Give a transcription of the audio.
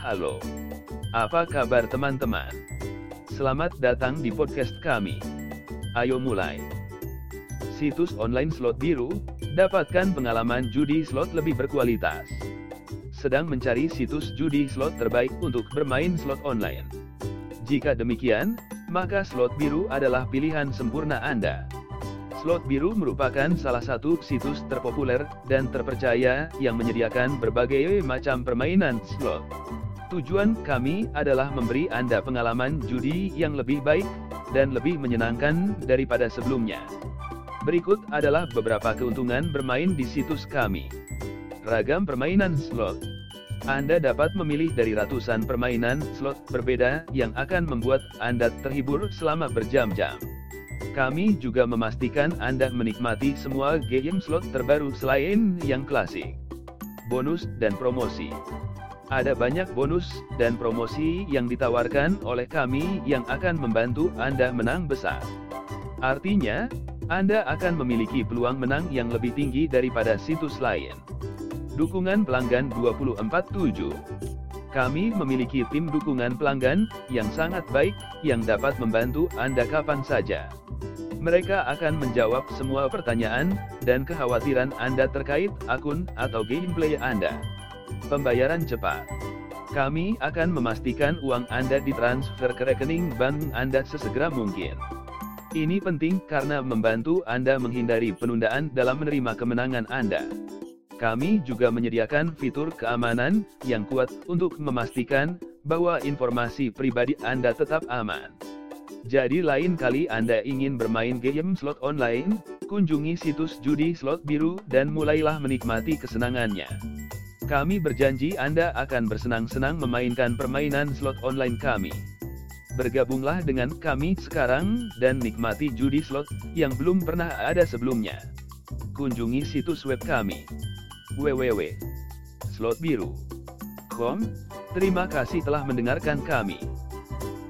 Halo. Apa kabar teman-teman? Selamat datang di podcast kami. Ayo mulai. Situs online slot biru, dapatkan pengalaman judi slot lebih berkualitas. Sedang mencari situs judi slot terbaik untuk bermain slot online. Jika demikian, maka slot biru adalah pilihan sempurna Anda. Slot Biru merupakan salah satu situs terpopuler dan terpercaya yang menyediakan berbagai macam permainan slot. Tujuan kami adalah memberi Anda pengalaman judi yang lebih baik dan lebih menyenangkan daripada sebelumnya. Berikut adalah beberapa keuntungan bermain di situs kami. Ragam permainan slot. Anda dapat memilih dari ratusan permainan slot berbeda yang akan membuat Anda terhibur selama berjam-jam. Kami juga memastikan Anda menikmati semua game slot terbaru selain yang klasik. Bonus dan promosi. Ada banyak bonus dan promosi yang ditawarkan oleh kami yang akan membantu Anda menang besar. Artinya, Anda akan memiliki peluang menang yang lebih tinggi daripada situs lain. Dukungan pelanggan 24/7. Kami memiliki tim dukungan pelanggan yang sangat baik yang dapat membantu Anda kapan saja. Mereka akan menjawab semua pertanyaan dan kekhawatiran Anda terkait akun atau gameplay Anda. Pembayaran cepat. Kami akan memastikan uang Anda ditransfer ke rekening bank Anda sesegera mungkin. Ini penting karena membantu Anda menghindari penundaan dalam menerima kemenangan Anda. Kami juga menyediakan fitur keamanan yang kuat untuk memastikan bahwa informasi pribadi Anda tetap aman. Jadi lain kali Anda ingin bermain game slot online, kunjungi situs judi slot biru dan mulailah menikmati kesenangannya. Kami berjanji Anda akan bersenang-senang memainkan permainan slot online kami. Bergabunglah dengan kami sekarang dan nikmati judi slot yang belum pernah ada sebelumnya. Kunjungi situs web kami www.slotbiru.com. Terima kasih telah mendengarkan kami.